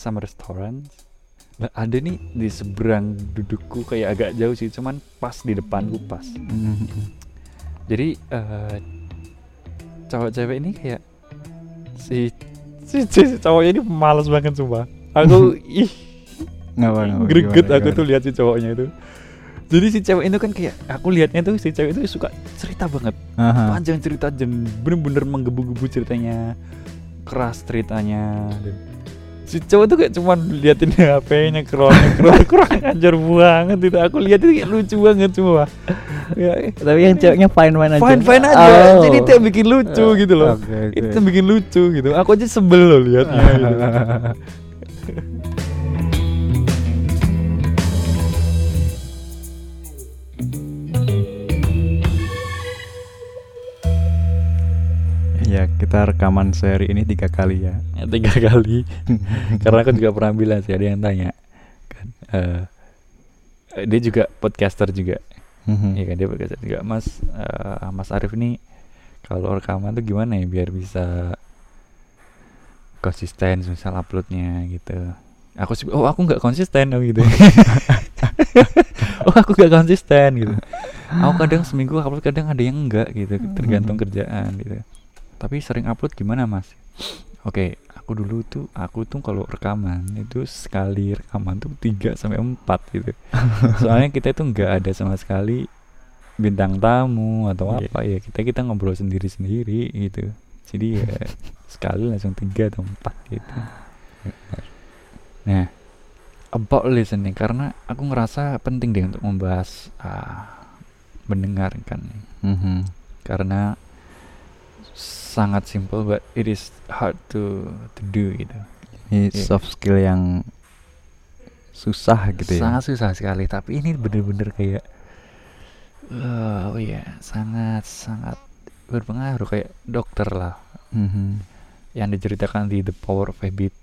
sama restoran Lah, ada nih di seberang dudukku kayak agak jauh sih cuman pas di depanku pas. Mhm. jadi eh cowok cewek ini kayak si si, si cowoknya ini males banget sumpah. Aku ih. Ngapa, ngapa, greget gimana, aku gimana? tuh lihat si cowoknya itu. Jadi si cewek itu kan kayak aku lihatnya tuh si cewek itu suka cerita banget. Aha. panjang cerita dan bener-bener menggebu-gebu ceritanya. Keras ceritanya dan si cowok tuh kayak cuman liatin HP-nya scroll scroll kurang ajar banget itu aku lihat itu kayak lucu banget semua ya Tapi yang ceweknya fine fine aja. fine fine aja Oh. jadi itu yang bikin lucu gitu loh Oke, oke. itu yang bikin lucu gitu aku aja sebel loh liatnya gitu. Ya kita rekaman seri ini tiga kali ya. Ya, tiga kali. Karena aku juga pernah bilang sih ada yang tanya kan eh, eh, dia juga podcaster juga. Mhm. Iya kan dia podcaster juga. Mas eh, Mas Arif ini kalau rekaman tuh gimana ya biar bisa konsisten misal uploadnya gitu. Aku sih oh aku nggak konsisten oh gitu. Oh aku nggak konsisten gitu. Aku kadang seminggu upload kadang ada yang enggak gitu tergantung kerjaan gitu tapi sering upload gimana mas? Oke aku dulu tuh aku tuh kalau rekaman itu sekali rekaman tuh 3 sampai 4 gitu. Soalnya kita itu nggak ada sama sekali bintang tamu atau Iya. apa ya. Kita kita ngobrol sendiri sendiri gitu. Jadi ya sekali langsung tiga atau empat gitu. Nah about listening karena aku ngerasa penting deh untuk membahas ah, mendengarkan Mhm. karena sangat simple but it is hard to to do gitu Ini Iya. soft skill yang susah gitu ya. sangat susah sekali tapi ini bener-bener kayak eh, oh ya sangat sangat berpengaruh kayak dokter lah Mhm. yang diceritakan di The Power of Habit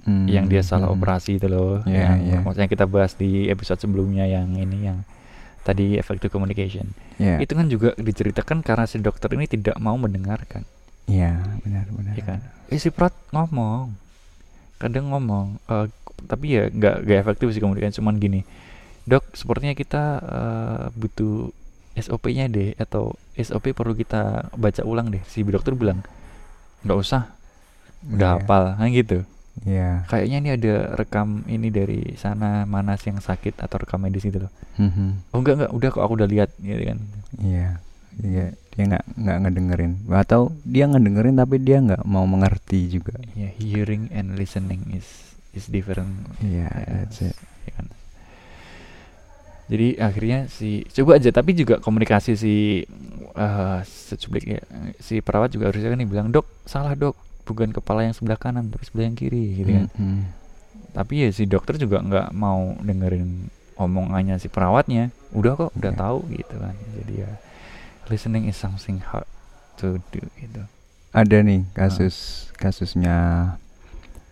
Hmm, yang dia salah mhm. operasi itu loh Iya, yang iya. maksudnya kita bahas di episode sebelumnya yang ini yang tadi effective communication. Iya. itu kan juga diceritakan karena si dokter ini tidak mau mendengarkan. Iya, benar benar. ya kan? Eh si Prat ngomong. Kadang ngomong eh, tapi ya nggak nggak efektif sih komunikasi. Cuman gini dok sepertinya kita eh, butuh SOP-nya deh atau SOP perlu kita baca ulang deh. Si dokter bilang nggak usah. Udah Iya. hafal kan gitu Iya. kayaknya ini ada rekam ini dari sana mana sih yang sakit atau rekam medis gitu loh Mhm. oh enggak enggak udah kok aku udah lihat gitu kan Iya. Iya, dia nggak nggak ngedengerin. Atau dia ngedengerin tapi dia nggak mau mengerti juga. ya hearing and listening is is different Iya, Ya, that's it. ya kan. Jadi akhirnya si coba aja tapi juga komunikasi si secuplik ya si perawat juga harusnya kan nih bilang dok salah dok bukan kepala yang sebelah kanan tapi sebelah yang kiri gitu kan. Mhm. Tapi ya si dokter juga nggak mau dengerin omongannya si perawatnya. Udah kok udah Ya. tahu gitu kan. Jadi ya listening is something hard to do gitu. Ada nih kasus kasusnya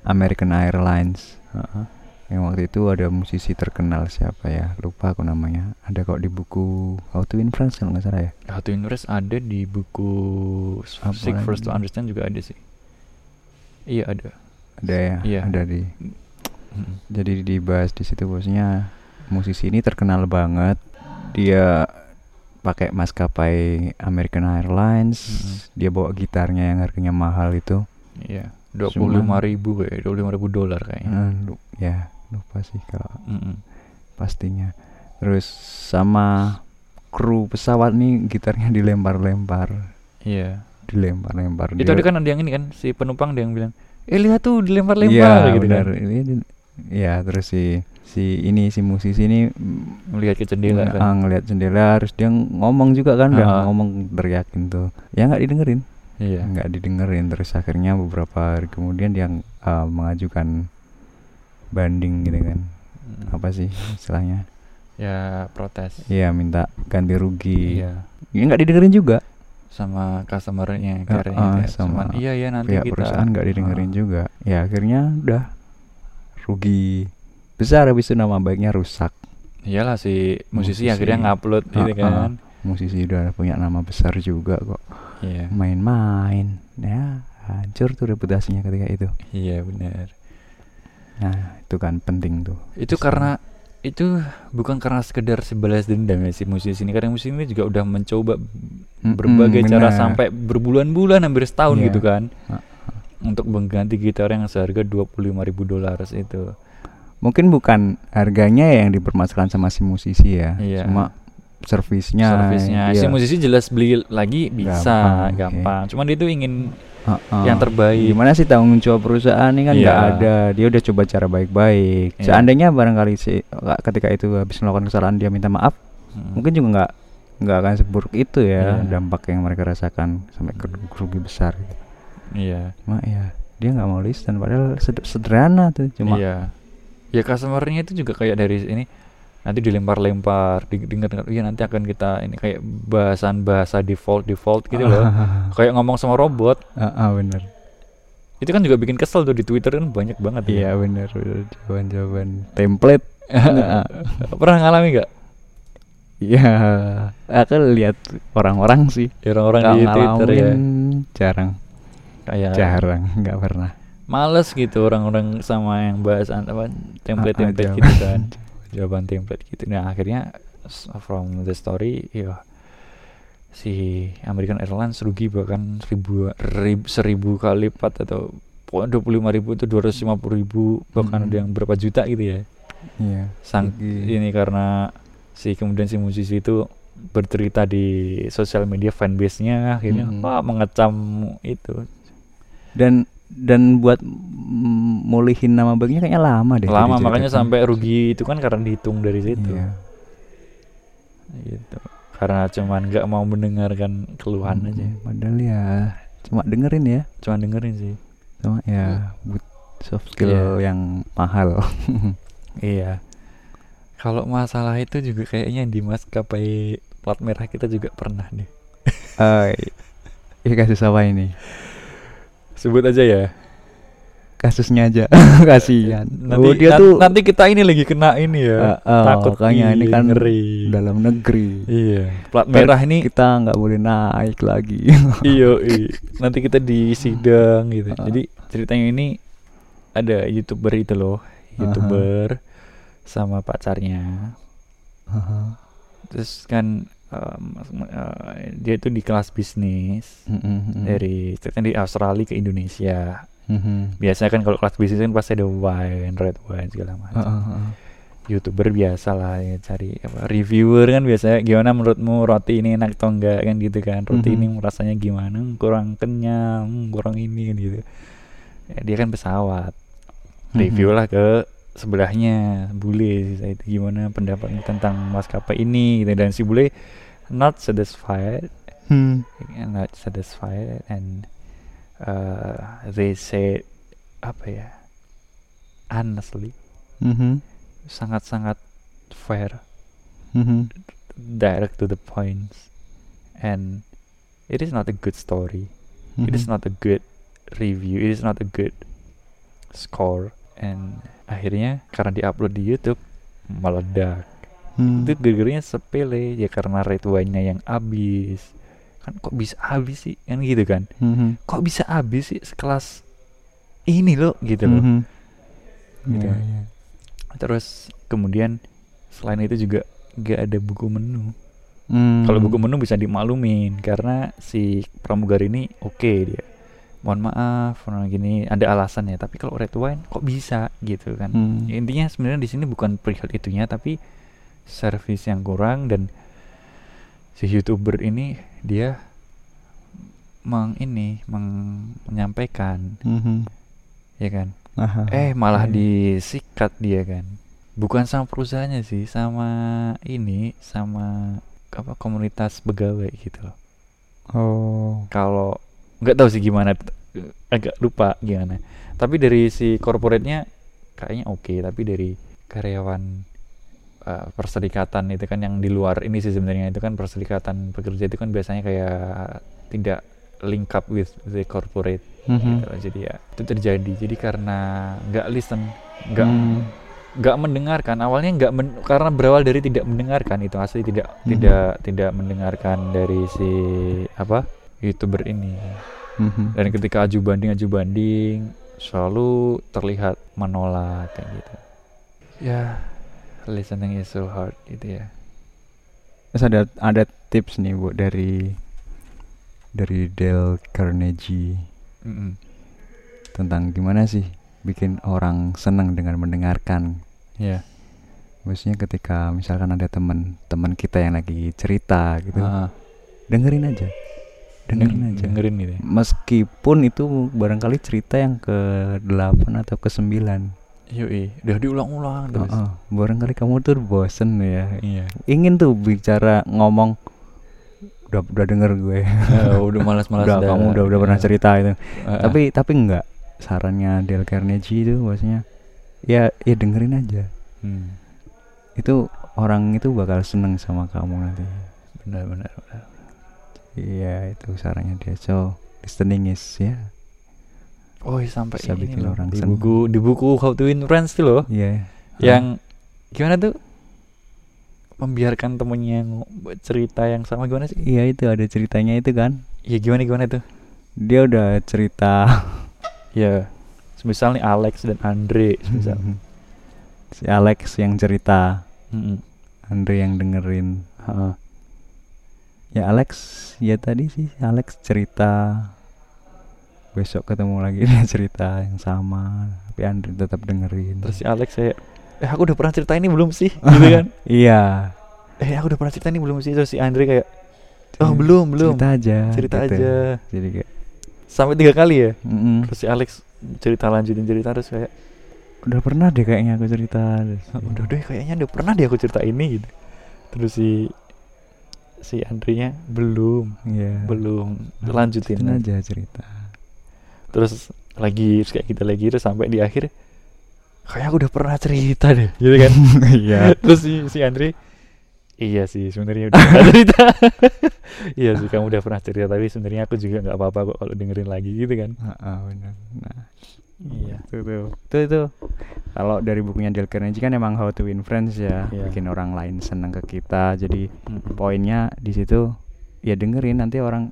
American Airlines. Heeh. Yang waktu itu ada musisi terkenal siapa ya? Lupa aku namanya. Ada kok di buku How to Win Friends kalau nggak salah ya. How to Invest ada di buku Seek First to? Understand juga ada sih. Iya ada. Ada ya, Iya. ada di. Mm. Jadi dibahas di situ bosnya musisi ini terkenal banget. Dia pakai maskapai American Airlines. Mm-mm. Dia bawa gitarnya yang harganya mahal itu. Iya, dua puluh lima ribu kayak, dua puluh lima ribu dolar kayaknya. Lu- ya lupa sih kalau Mm-mm. pastinya. Terus sama kru pesawat nih gitarnya dilempar-lempar, Iya. Dilempar-lempar. Itu Dia- ada kan ada yang ini kan si penumpang ada yang bilang, eh lihat tuh Iya, dilempar-lempar gitu benar. kan. Ini Iya, terus si si ini si musisi ini Melihat ke jendela ng- kan. ah, ngeliat jendela terus dia ngomong juga kan udah Ah. ngomong teriakin tuh ya nggak didengerin Iya. nggak didengerin terus akhirnya beberapa hari kemudian dia ah, mengajukan banding gitu kan Mm. apa sih istilahnya Ya protes. Iya minta ganti rugi Iya. ya nggak didengerin juga Sama customernya carrier ah, gitu ya. sama Cuman, iya ya nanti pihak kita perusahaan nggak didengerin Ah. juga ya akhirnya udah rugi besar habis itu nama baiknya rusak Iyalah si musisi, Musisi. akhirnya ngupload gitu Ah, ah. kan. musisi udah punya nama besar juga kok Iya. main-main ya hancur tuh reputasinya ketika itu Iya benar. Nah, itu kan penting tuh. itu karena itu bukan karena sekedar sebalas dendam ya si musisi ini karena musisi ini juga udah mencoba berbagai cara benar. sampai berbulan-bulan hampir setahun Iya. gitu kan untuk mengganti gitar yang seharga 25.000 ribu dolar itu Mungkin bukan harganya yang dipermasalahkan sama si musisi ya, Iya. cuma servisnya. servisnya iya. si musisi jelas beli lagi bisa Gampang, gampang, oke. cuman dia tuh ingin Heeh. yang terbaik Gimana sih tanggung jawab perusahaan ini kan nggak Iya. ada. Dia udah coba cara baik-baik. Iya. Seandainya barangkali si ketika itu habis melakukan kesalahan dia minta maaf, Hmm. mungkin juga nggak nggak akan seburuk itu ya Iya. dampak yang mereka rasakan sampai ke rugi besar. gitu. iya Cuma ya dia nggak mau listen padahal sed- sederhana tuh cuma iya ya customernya itu juga kayak dari ini nanti dilempar-lempar di- dengar iya nanti akan kita ini kayak bahasan bahasa default default gitu loh kayak ngomong sama robot Ah, ah, bener. itu kan juga bikin kesel tuh di Twitter kan banyak banget ya. Iya bener. jawaban-jawaban template. Nah, pernah ngalami nggak Iya, aku lihat orang-orang sih. Ya, orang-orang di Twitter ya jarang, kayak jarang, nggak pernah. males gitu orang-orang sama yang bahas an- apa template-template Ah, ah, gitu kan jawaban template gitu nah akhirnya from the story ya si American Airlines rugi bahkan seribu, rib- seribu kali lipat atau pokoknya dua puluh lima ribu itu dua ratus lima puluh ribu bahkan Mm. ada yang berapa juta gitu ya Iya. sang Rugi. ini karena si kemudian si musisi itu bercerita di sosial media fanbase-nya akhirnya Mm. wah mengecam itu Dan dan buat mulihin nama baiknya kayaknya lama deh. lama makanya sampai rugi itu kan karena dihitung dari situ Iya. gitu karena cuman nggak mau mendengarkan keluhan Mm, aja Padahal ya cuma dengerin ya, cuman dengerin sih cuma ya but soft skill Iya. yang mahal. iya kalau masalah itu juga kayaknya di maskapai plat merah kita juga pernah deh Eh, ini kasus apa ini? Sebut aja ya Kasusnya aja, kasihan. nanti oh, dia tuh nanti kita ini lagi kena ini ya Eh, eh, takut makanya ini kan ngeri dalam negeri. iya plat merah ini kita nggak boleh naik lagi. iyo i. nanti kita di sidang gitu Ah. jadi ceritanya ini ada youtuber itu loh youtuber sama pacarnya terus kan em, eh, dia itu di kelas bisnis mm. dari ceritanya di Australia ke Indonesia Mhm. biasanya kan kalau kelas bisnis kan pasti ada wine red wine segala macam ah, ah. youtuber biasa lah ya cari apa reviewer kan biasanya gimana menurutmu roti ini enak atau enggak kan gitu kan roti Mhm. ini rasanya gimana Hmm, kurang kenyang hmm, kurang ini kan gitu Ya, dia kan pesawat review Mhm. lah ke sebelahnya bule saya itu gimana pendapatnya tentang maskapai ini gitu dan si bule not satisfied Hmm. not satisfied and uh, they say apa ya honestly Mhm. sangat-sangat fair Mhm. direct to the points and it is not a good story it is Mhm. not a good review it is not a good score and akhirnya karena diupload di YouTube meledak Hmm. itu gara-garanya sepele ya karena wine-nya yang habis kan kok bisa habis sih kan gitu kan Mhm. kok bisa habis sih sekelas ini loh gitu loh Mhm. Gitu. Iya, iya. terus kemudian selain itu juga gak ada buku menu Hmm. kalau buku menu bisa dimaklumin karena si pramugari ini oke dia mohon maaf gini ada alasannya tapi kalau red wine kok bisa gitu kan Hmm. intinya sebenarnya di sini bukan perihal itunya tapi servis yang kurang dan si youtuber ini dia meng ini meng- menyampaikan Mhm. ya kan Aha. eh malah Iya. disikat dia kan bukan sama perusahaannya sih sama ini sama apa komunitas pegawai gitu loh Oh. kalau nggak tahu sih gimana agak lupa gimana tapi dari si corporate-nya kayaknya oke tapi dari karyawan uh, perserikatan itu kan yang di luar ini sih sebenarnya itu kan perserikatan pekerja itu kan biasanya kayak tidak link up with the corporate Mhm. gitu loh. jadi ya itu terjadi jadi karena nggak listen nggak Hmm. nggak mendengarkan awalnya nggak men- karena berawal dari tidak mendengarkan itu asli tidak Mhm. tidak tidak mendengarkan dari si apa youtuber ini. Mhm. dan ketika aju banding aju banding selalu terlihat menolak kayak gitu. Ya. Listening is so hard gitu ya. Terus ada ada tips nih bu dari dari Dale Carnegie. Mm-mm. tentang gimana sih bikin orang senang dengan mendengarkan. ya. Maksudnya ketika misalkan ada teman teman kita yang lagi cerita gitu, Ah, dengerin aja, dengerin deng- aja. dengerin gitu ya. Meskipun itu barangkali cerita yang ke 8 atau ke 9 Yoi, udah diulang-ulang terus. Barangkali kamu tuh bosen ya. Iya. Ingin tuh bicara ngomong Udah udah denger gue. Eh, udah malas-malas Udah dah. kamu udah udah pernah Eh, cerita itu. Eh, Tapi tapi enggak. Sarannya Dale Carnegie itu maksudnya Ya ya dengerin aja. Hmm, Itu orang itu bakal seneng sama kamu nanti. Benar benar benar. Iya itu sarannya dia. So listening is ya. Oh, iya, sampai Bisa ini bikin loh, orang di buku di buku How to Win Friends tuh loh, Iya. Yang gimana tuh? Membiarkan temennya cerita yang sama gimana sih? Iya itu ada ceritanya itu kan. Ya gimana gimana tuh? Dia udah cerita. Ya, misal nih Alex dan Andre, misal. Si Alex yang cerita. Mm-mm. Andre yang dengerin. Heeh. Ya Alex Ya tadi sih Alex cerita Besok ketemu lagi dia cerita yang sama Tapi Andre tetap dengerin Terus si Alex saya, eh aku udah pernah cerita ini belum sih? Gitu kan? Iya Eh aku udah pernah cerita ini belum sih? Terus si Andre kayak, oh belum belum. Cerita aja Cerita gitu. aja. Jadi kayak Sampai tiga kali ya. "Mm-mm, Terus si Alex cerita lanjutin cerita terus kayak, Udah pernah deh kayaknya aku cerita Terus, "Ah, udah deh kayaknya udah pernah deh aku cerita ini gitu. Terus si si Andre-nya belum. Iya. Belum. Lanjutin Lanjutin aja. cerita. Terus lagi terus kayak kita lagi terus sampai di akhir kayak aku udah pernah cerita deh gitu kan? Iya. Terus si si Andre iya sih sebenarnya udah pernah cerita. Iya sih kamu udah pernah cerita tapi sebenarnya aku juga nggak apa-apa kok kalau dengerin lagi gitu kan? Heeh, benar. Nah iya. Itu tuh. Itu itu kalau dari bukunya Dale Carnegie kan emang How to Win Friends ya Iya. bikin orang lain seneng ke kita. Jadi Mm-mm. poinnya di situ ya dengerin nanti orang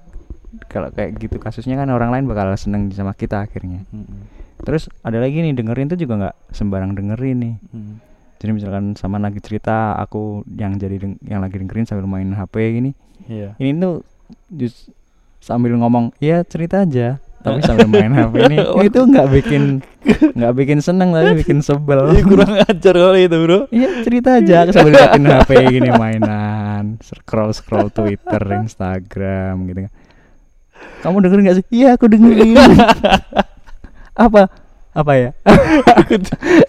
kalau kayak gitu kasusnya kan orang lain bakal seneng sama kita akhirnya. Mm-mm. terus ada lagi nih dengerin tuh juga nggak sembarang dengerin nih. Mm. jadi misalkan sama lagi cerita aku yang jadi deng- yang lagi dengerin sambil main HP gini. Iya. Ini tuh just sambil ngomong iya cerita aja tapi sambil main HP ini itu nggak bikin nggak bikin seneng tapi bikin sebel. Ih, kurang ajar kali itu bro. Iya cerita aja sambil liatin HP gini mainan scroll scroll Twitter Instagram gitu kan. Kamu dengerin gak sih? Iya aku dengerin apa? Apa ya?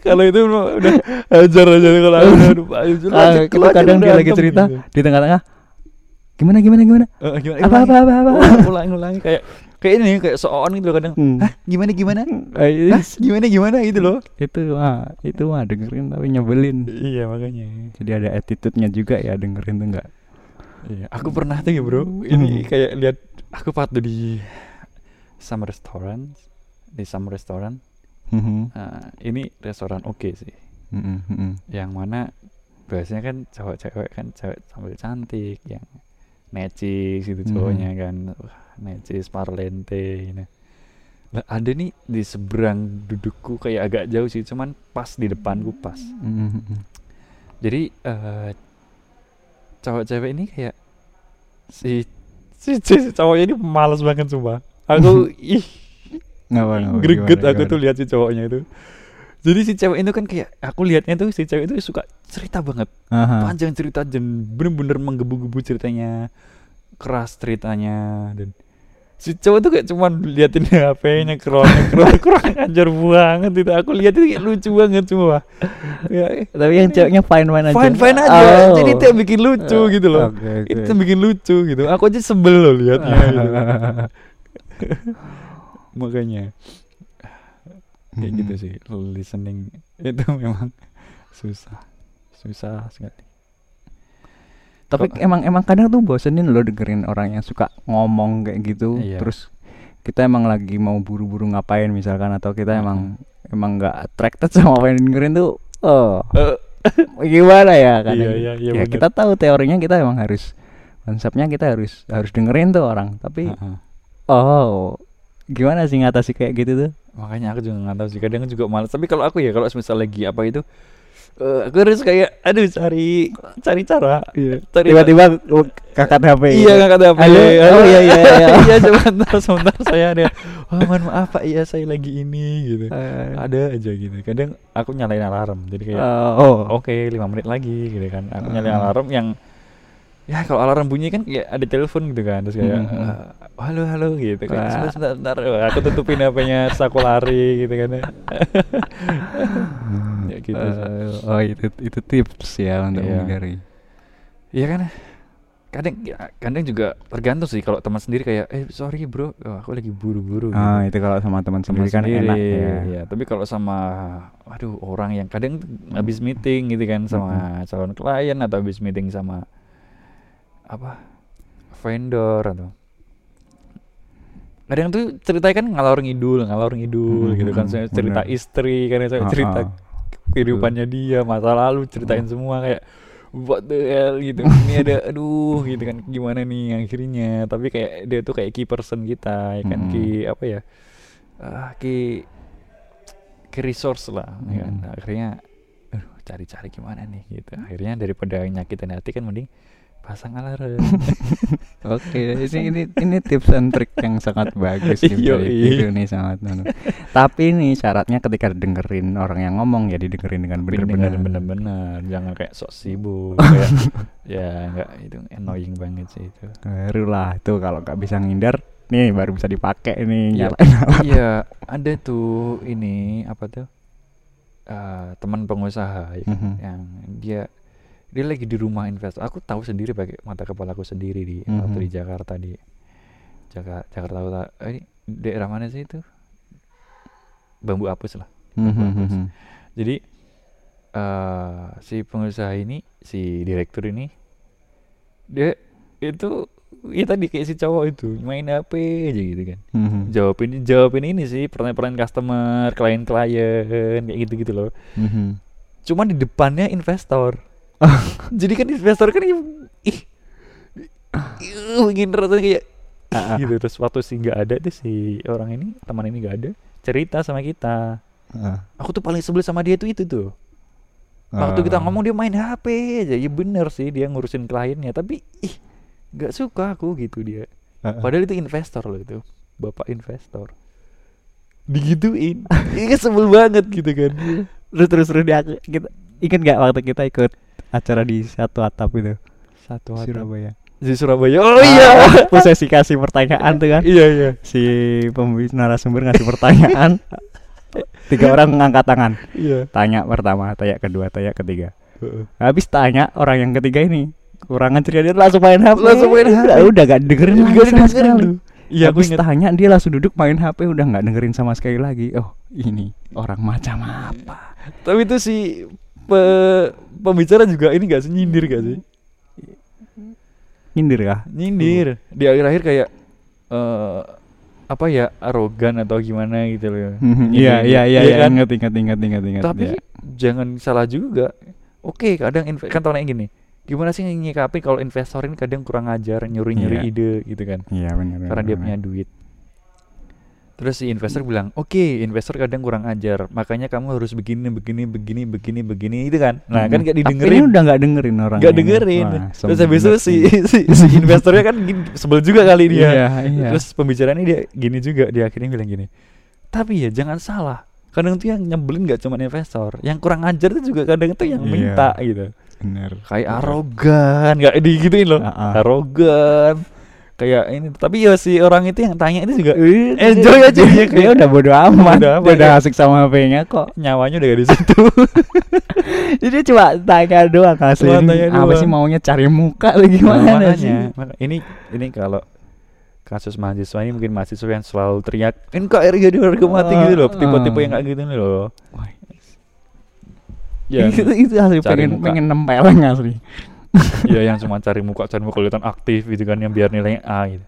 Kalau itu udah udah ajar aja kalau aku udah udah ayo, lu Ah, aja, itu lu aja kadang dia lagi berantem cerita gitu. di tengah-tengah gimana gimana gimana? Eh, gimana, apa apa apa apa? Ulang ulang ulang kayak kayak ini kayak soon gitu loh kadang. Hmm. hah? Gimana gimana? Eh, Hah? gimana gimana gitu loh. Itu mah itu mah dengerin tapi nyebelin. Iya makanya. Jadi ada attitude-nya juga ya dengerin tuh enggak iya aku pernah tuh ya bro. Ini Hmm. kayak lihat aku waktu di some restaurant di some restaurant. Nah, ini restoran oke sih. Yang mana biasanya kan cewek-cewek kan cewek sambil cantik yang necis gitu cowoknya kan. Wah, necis parlente gitu. Lah ada nih di seberang dudukku kayak agak jauh sih cuman pas di depanku pas. Jadi eh cowok-cewek ini kayak si si, si cowoknya ini males banget sumpah. Aku ih. Ngapa, ngapa, greget gimana, aku gimana? tuh lihat si cowoknya itu jadi si cewek itu kan kayak aku lihatnya tuh si cewek itu suka cerita banget Aha. panjang cerita dan bener-bener menggebu-gebu ceritanya keras ceritanya dan si cowok tuh kayak cuman liatin HP-nya scrollnya scroll kurang ajar banget itu aku lihat itu kayak lucu banget semua ya, tapi yang ceweknya fine fine aja fine fine aja Oh. jadi itu yang bikin lucu gitu loh Oke, oke. itu yang bikin lucu gitu aku aja sebel loh liatnya gitu. makanya kayak gitu Mhm. sih listening itu memang susah susah sekali tapi Kok- emang emang kadang tuh bosenin lo dengerin orang yang suka ngomong kayak gitu Iya. terus kita emang lagi mau buru-buru ngapain misalkan atau kita emang emang nggak attracted sama apa yang dengerin tuh oh Eh, gimana ya kadang Iya, iya, iya, ya bener. kita tahu teorinya kita emang harus konsepnya kita harus harus dengerin tuh orang tapi Heeh. oh gimana sih ngatasi kayak gitu tuh? Makanya aku juga nggak tahu sih kadang juga malas tapi kalau aku ya kalau misal lagi apa itu eh, aku harus kayak aduh cari cari cara. Cari tiba-tiba kakak HP iya nggak kata apa Halo? Oh, iya, iya, iya. iya sebentar sebentar. Saya ada oh mohon maaf pak. Iya saya lagi ini gitu. Eh, ada aja gitu. Kadang aku nyalain alarm. Jadi kayak oh. Oke lima menit lagi gitu kan. Aku nyalain Ah. alarm yang ya kalau alarm bunyi kan kayak ada telepon gitu kan terus kayak Mhm. eh, halo halo gitu kan sebentar sebentar, sebentar. Wah, aku tutupin HP-nya terus aku lari gitu kan ya gitu sih. Eh, oh itu itu tips ya untuk Iya. menghindari Iya kan kadang ya, kadang juga tergantung sih kalau teman sendiri kayak eh sorry bro oh, aku lagi buru-buru ah gitu. itu kalau sama teman sendiri kan enak ya ya tapi kalau sama aduh orang yang kadang habis meeting gitu kan sama calon klien atau habis meeting sama apa? Vendor atau? Kadang tuh ceritanya kan ngalor ngidul ngalor ngidul Mhm, gitu kan. mhm, Saya cerita bener. istri kan saya cerita ah. kehidupannya dia masa lalu ceritain Hmm. semua kayak what the hell? gitu. Ini ada aduh gitu kan. Gimana nih akhirnya? Tapi kayak dia tuh kayak key person kita ya kan. Mm-mm. key apa ya ah key key resource lah ya kan. Mm. akhirnya aduh cari-cari gimana nih? Gitu. Akhirnya daripada nyakitin hati kan mending pasang alarm Oke, ini ini ini tips and trick yang sangat bagus dari Vito nih sangat anu. Tapi nih syaratnya ketika dengerin orang yang ngomong ya didengerin dengan benar-benar. bener-bener jangan kayak sok sibuk kayak ya nggak itu annoying banget sih itu Baru lah itu kalau nggak bisa ngindar nih baru bisa dipakai nih Iya. nyalain iya ada tuh ini apa tuh eh, teman pengusaha ya kan, Mhm. yang dia dia lagi di rumah investor aku tahu sendiri pakai mata kepala aku sendiri di waktu Mhm. di Jakarta di Jakarta Jakarta Utara Eh, ini daerah mana sih itu bambu apus lah Mhm, bagus. mhm. jadi eh si pengusaha ini si direktur ini dia itu ya tadi kayak si cowok itu main HP aja gitu kan Mhm. jawabin jawabin ini sih pertanyaan-pertanyaan customer klien-klien kayak gitu-gitu loh Mhm. cuman di depannya investor jadi kan investor kan ih ingin rasanya kayak ah. gitu. Terus waktu sih nggak ada tuh si orang ini teman ini nggak ada cerita sama kita. Ah. aku tuh paling sebel sama dia tuh itu tuh. Waktu kita Ah. ngomong dia main HP aja. Ya bener sih dia ngurusin kliennya. Tapi ih nggak suka aku gitu dia. Ah. padahal itu investor loh itu. Bapak investor. Digituin. Iya sebel banget gitu kan. Terus terus terus dia kita ingat nggak waktu kita ikut acara di satu atap itu. Satu hati Surabaya. Di Surabaya? Oh iya. Aku sesi kasih pertanyaan tuh kan. Iya iya. Si pembicara narasumber ngasih pertanyaan. Tiga orang mengangkat tangan. Iya. Tanya pertama tanya kedua tanya ketiga. Heeh. habis tanya orang yang ketiga ini kurangan ceria dia langsung main HP Langsung main HP. udah, udah gak dengerin lagi sama sekali. iya aku habis inget tanya dia langsung duduk main HP udah nggak dengerin sama sekali lagi. Oh ini orang macam apa? Tapi itu si pe pembicara juga ini gak sih? Nyindir gak sih? Nyindir kah? Nyindir. Di akhir-akhir kayak eh apa ya arogan atau gimana gitu loh. Mhm, Nyindir. iya iya iya iya. Kan? ingat ingat ingat ingat ingat. Tapi iya. jangan salah juga. Oke kadang inve- kan tahun gini gimana sih nyikapi kalau investor ini kadang kurang ajar nyuri-nyuri Iya. ide gitu kan? Iya benar karena benar, dia benar. punya duit terus si investor bilang oke investor kadang kurang ajar makanya kamu harus begini begini begini begini begini itu kan. Nah kan Mhm. gak Tapi ini didengerin udah nggak dengerin orang Gak dengerin. Terus habis itu si, si, si investornya kan gini, sebel juga kali dia. Iya iya. Terus pembicaraan ini dia gini juga dia akhirnya bilang gini tapi ya jangan salah. Kadang tuh yang nyebelin gak cuma investor yang kurang ajar tuh juga kadang tuh yang Iya. minta gitu. Benar kayak arogan nggak digituin loh. Ah, ah. arogan kayak ini. Tapi ya si orang itu yang tanya itu juga enjoy enjoy aja. dia kayak udah bodo amat. Amat, udah ya. asik sama HP-nya kok. Nyawanya udah gak di situ. Jadi cuma tanya doang asli. Cuma tanya apa sih maunya cari muka atau Nah, gimana sih? Ini ini kalau kasus mahasiswa ini mungkin mahasiswa yang selalu teriak NKRI jadi harga mati gitu loh. Ah, tipe-tipe ah. yang kayak gitu nih loh. Wah, ya itu itu asli cari pengen muka. pengen nempeleng asli ya yang cuma cari muka cari muka kelihatan aktif gitu kan yang biar nilainya A gitu.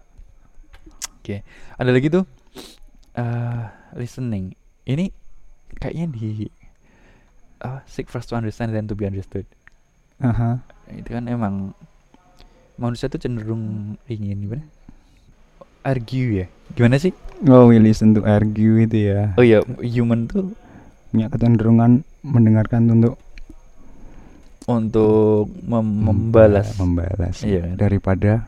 Oke ada lagi tuh eh listening. Ini kayaknya di apa seek first to understand then to be understood. Aha. itu kan emang manusia tuh cenderung ingin gimana? Argue ya? Gimana sih? Oh, we listen to argue itu ya. oh ya human tuh Punya kecenderungan mendengarkan untuk untuk mem- membalas membalas Iya daripada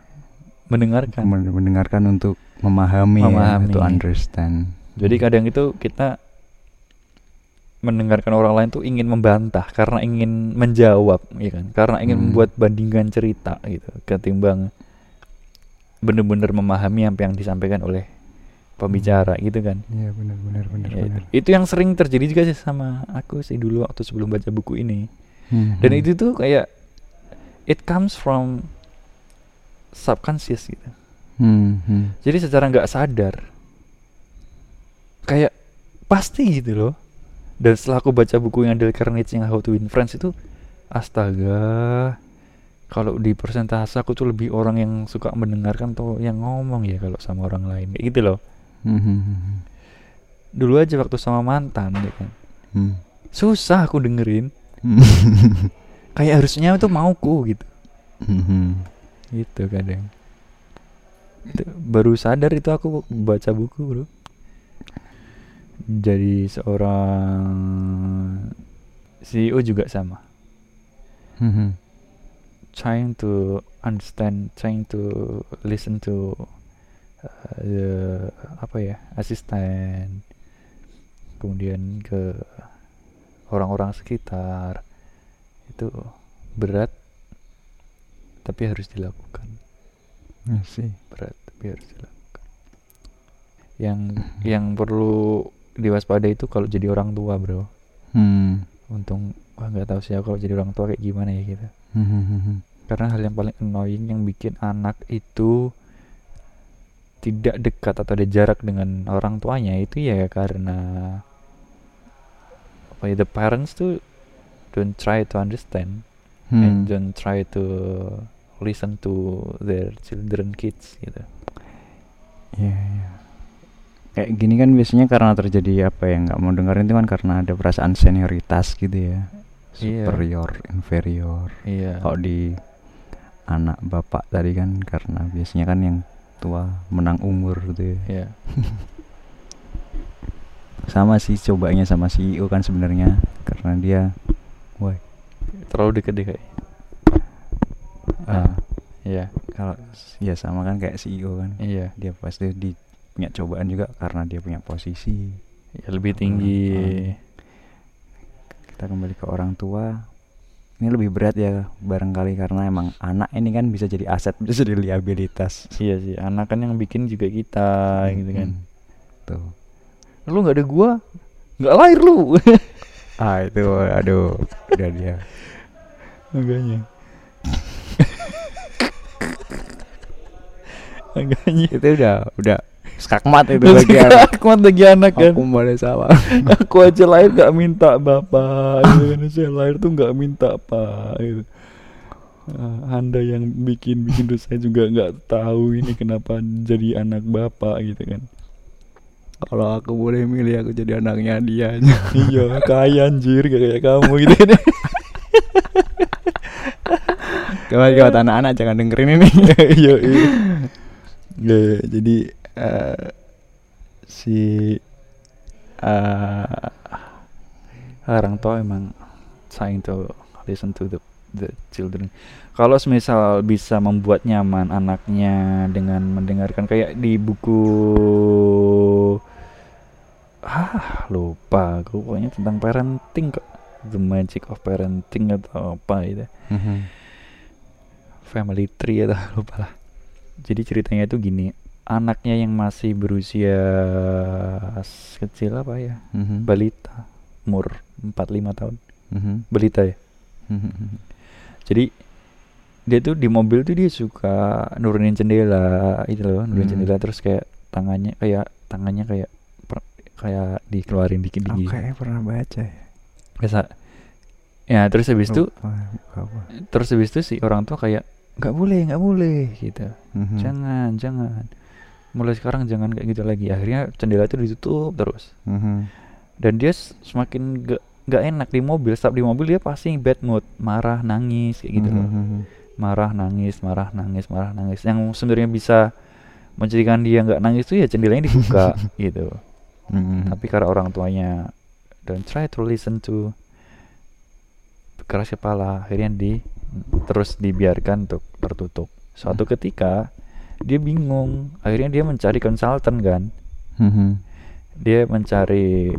mendengarkan men- mendengarkan untuk memahami, Memahami. ya, to understand. jadi kadang itu kita mendengarkan orang lain tuh ingin membantah karena ingin menjawab ya kan karena ingin Hmm. membuat bandingan cerita gitu ketimbang benar-benar memahami apa yang disampaikan oleh pembicara gitu kan Iya benar benar benar Ya, benar. itu yang sering terjadi juga sih sama aku sih dulu waktu sebelum baca buku ini Hmm, dan itu tuh kayak it comes from subconscious gitu Hmm, hmm. jadi secara nggak sadar kayak pasti gitu loh dan setelah aku baca buku yang Dale Carnegie yang How to Win Friends itu astaga kalau di persentase aku tuh lebih orang yang suka mendengarkan atau yang ngomong ya kalau sama orang lain kayak gitu loh Hmm, hmm, hmm. dulu aja waktu sama mantan ya kan Hmm. susah aku dengerin. kayak harusnya itu mauku gitu. Hmm, hmm. gitu kadang. Itu baru sadar itu aku baca buku bro. Jadi seorang CEO juga sama. Hmm, hmm. trying to understand trying to listen to uh, the apa ya asisten kemudian ke orang-orang sekitar itu berat tapi harus dilakukan see. berat tapi harus dilakukan yang yang perlu diwaspadai itu kalau jadi orang tua bro Hmm. untung wah nggak tahu sih kalau jadi orang tua kayak gimana ya gitu Hmm, hmm, hmm, hmm. karena hal yang paling annoying yang bikin anak itu tidak dekat atau ada jarak dengan orang tuanya itu ya karena apa ya the parents tuh don't try to understand and Hmm. don't try to listen to their children kids gitu Iya, iya. Kayak gini kan biasanya karena terjadi apa ya nggak mau dengerin itu kan karena ada perasaan senioritas gitu ya. Iya. Superior, inferior. iya Kalau di anak bapak tadi kan karena biasanya kan yang tua menang umur gitu ya. iya Sama sih cobanya sama CEO kan sebenarnya karena dia wah terlalu deket deh kayak ah, iya kalau ya sama kan kayak CEO kan. iya Dia pasti di punya cobaan juga karena dia punya posisi. ya lebih tinggi Hmm. kita kembali ke orang tua ini lebih berat ya barangkali karena emang anak ini kan bisa jadi aset bisa jadi liabilitas iya sih anak kan yang bikin juga kita gitu kan Hmm. tuh lu nggak ada gua nggak lahir lu. Ah itu aduh udah dia. Makanya makanya itu udah udah skakmat itu bagi anak. Kuat bagi anak kan? Aku boleh sama aku aja lahir gak minta bapak. Gitu kan saya lahir tuh gak minta apa gitu. Ah, anda yang bikin bikin saya juga nggak tahu ini kenapa jadi anak bapak gitu kan kalau aku boleh milih aku jadi anaknya dia iya kaya anjir kayak kamu gitu kan gawat gawat anak-anak jangan dengerin ini. Iya iya. Ya, ya, jadi eh, si eh, orang tua emang trying to listen to the the children. Kalau semisal bisa membuat nyaman anaknya dengan mendengarkan kayak di buku ah lupa aku. Pokoknya tentang parenting kok. The magic of parenting atau apa gitu. Family tree atau lupa lah. Jadi ceritanya itu gini. Anaknya yang masih berusia kecil apa ya? Mhm. balita. Umur 4-5 tahun. Mhm. balita ya? Mhm. jadi dia tuh di mobil tuh dia suka nurunin jendela. Itu loh nurunin Hmm. jendela. Terus kayak tangannya kayak tangannya kayak kayak dikeluarin dikit Aku dikit kayaknya pernah baca ya? Biasa. Ya terus habis itu terus habis itu si orang tua kayak nggak boleh nggak boleh gitu. Mhm. jangan jangan. Mulai sekarang jangan kayak gitu lagi. Akhirnya jendela itu ditutup terus. Mhm. dan dia semakin gak nggak enak di mobil setiap di mobil dia pasti bad mood. Marah nangis kayak gitu loh. Mhm. marah nangis marah nangis marah nangis. Yang sebenarnya bisa menjadikan dia nggak nangis tuh ya jendelanya dibuka gitu Mhm. tapi karena orang tuanya don't try to listen to keras kepala akhirnya di terus dibiarkan untuk tertutup suatu Hmm. ketika dia bingung akhirnya dia mencari konsultan kan Mhm. dia mencari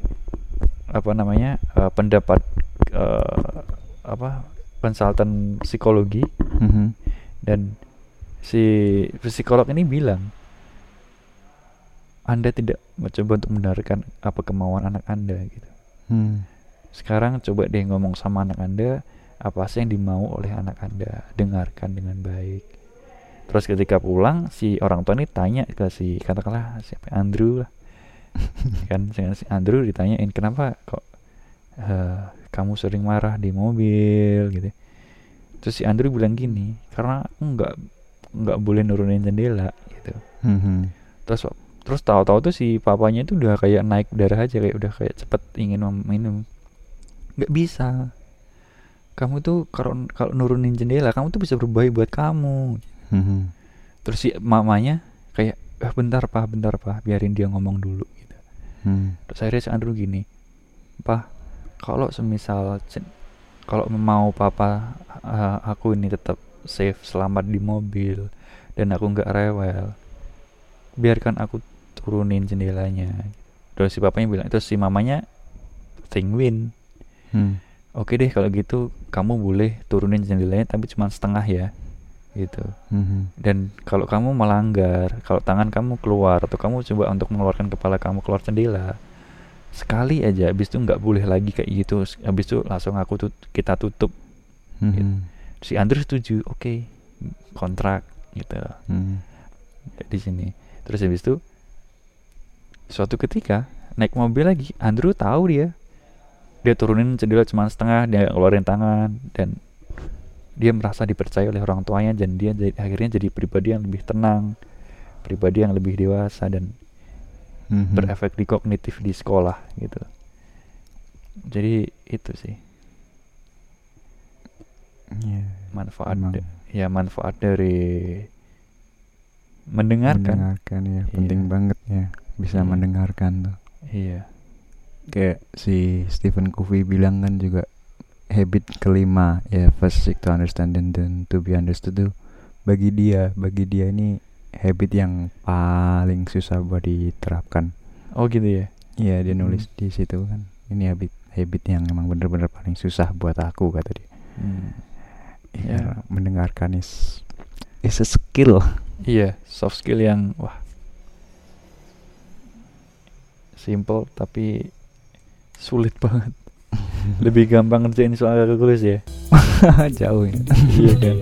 apa namanya eh, pendapat eh, apa konsultan psikologi Mhm. dan si psikolog ini bilang anda tidak mencoba untuk mendengarkan apa kemauan anak anda gitu. Hmm. sekarang coba deh ngomong sama anak anda apa sih yang dimau oleh anak anda? Dengarkan dengan baik. Terus ketika pulang si orang tua ini tanya ke si katakanlah siapa? Andrew lah. Kan si si Andrew ditanyain kenapa kok eh, kamu sering marah di mobil? Gitu. Terus si Andrew bilang gini karena aku nggak nggak boleh nurunin jendela gitu. Mhm. terus terus tahu-tahu tuh si papanya itu udah kayak naik darah aja kayak udah kayak cepet ingin minum nggak bisa kamu tuh kalau kalau nurunin jendela kamu tuh bisa berbahaya buat kamu Mhm. terus si mamanya kayak eh, bentar pak bentar pak biarin dia ngomong dulu gitu Hmm. terus akhirnya si Andrew gini pak kalau semisal kalau mau papa eh, aku ini tetap safe selamat di mobil dan aku nggak rewel biarkan aku turunin jendelanya terus si papanya bilang terus si mamanya think win Hmm. oke deh kalau gitu kamu boleh turunin jendelanya tapi cuma setengah ya gitu Mhm. dan kalau kamu melanggar kalau tangan kamu keluar atau kamu coba untuk mengeluarkan kepala kamu keluar jendela sekali aja habis itu nggak boleh lagi kayak gitu habis itu langsung aku tut kita tutup Mhm. si Andrew setuju oke kontrak gitu Mhm. di sini terus habis itu suatu ketika naik mobil lagi Andrew tahu dia. Dia turunin jendela cuma setengah dia nggak keluarin tangan dan dia merasa dipercaya oleh orang tuanya dan dia jadi, akhirnya jadi pribadi yang lebih tenang pribadi yang lebih dewasa dan Mhm. berefek di kognitif di sekolah gitu. Jadi itu sih. Iya. manfaat da- ya manfaat dari mendengarkan. Mendengarkan ya penting banget ya bisa Iya. mendengarkan tuh iya kayak si Stephen Covey bilang kan juga habit kelima ya first seek to understand and then to be understood tuh bagi dia bagi dia ini habit yang paling susah buat diterapkan oh gitu ya iya dia Hmm. nulis di situ kan ini habit habit yang emang bener-bener paling susah buat aku kata dia Hmm. ya Ya. mendengarkan is is a skill Iya, soft skill yang wah simple tapi sulit banget. Lebih gampang ngerjain soal kalkulus ya. jauh ya iya kan.